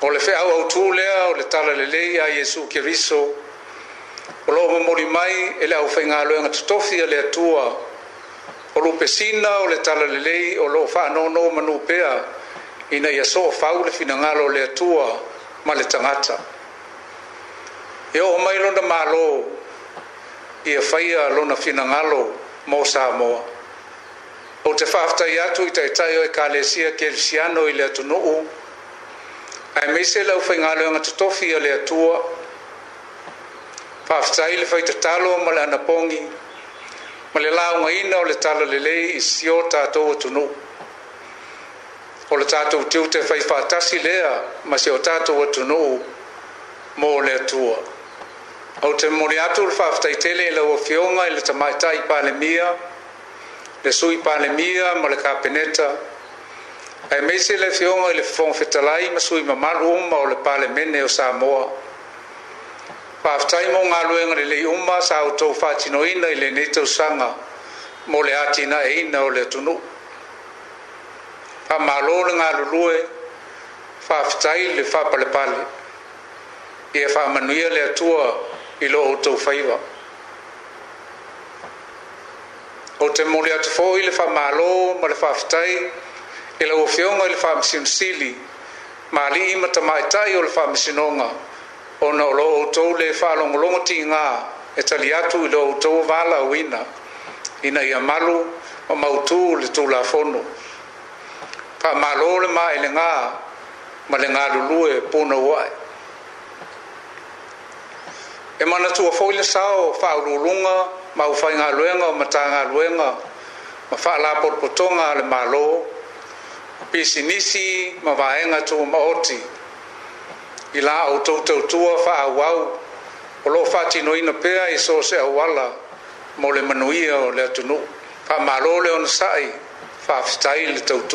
o le feʻauautū lea o le talalelei a iesu keriso o loo momoli mai e le ʻaufaigaloega totofi a le atua o lupesina o le talalelei o loo faanono manū pea ina ia so fau le finagalo o le atua ma le tagata e oo mai lona mālō ia faia lona finagalo mo samoa ou te faafetai atu i taʻitaʻi o ekalesia kelisiano i le atunuu ae mai se lau faigaloega totofi o le atua faafetai le faitatalo ma le anapogi ma le laugaina o le tala lelei i sio tatou atunuu o le tatou tiu te faifaatasi lea ma se o tatou atunuu mo le atua au te moli atu le faafetaitele i lauafioga i le tamaeta i palemia le sui palemia ma le kapeneta ae mei se le feoga i le fofetalai ma sui mamalu uma o le palemene o samoa faafetai mo galuega lelei uma sa outou faatinoina i lenei tausaga mo le atinaeina o le atunuu faamālō le galulue faafetai le faapalepale ia faamanuia le atua i lo outou faiva ou te moli atu foʻi le faamālō ma le faafetai e la ua feoga i le faamasinosili ma alii matamaʻitaʻi o le faamasinoga ona o loo outou le faalogologo tigā e tali atu i lo outou valaauina ina ia malu ma mautū o le tulafono faamālō le maelegā ma le galulue puna uaʻe e, e manatua foʻi le sao faaulūluga ma ufaigaluega o matagaluega ma faalapotopotoga a le mālō pisinisi ma vaenga tu maoti i la au tau tau tua fa au au o lo fati no ina pea i so se au ala mo le manuia o le atunu fa malo le on sai fa fstai le tau tua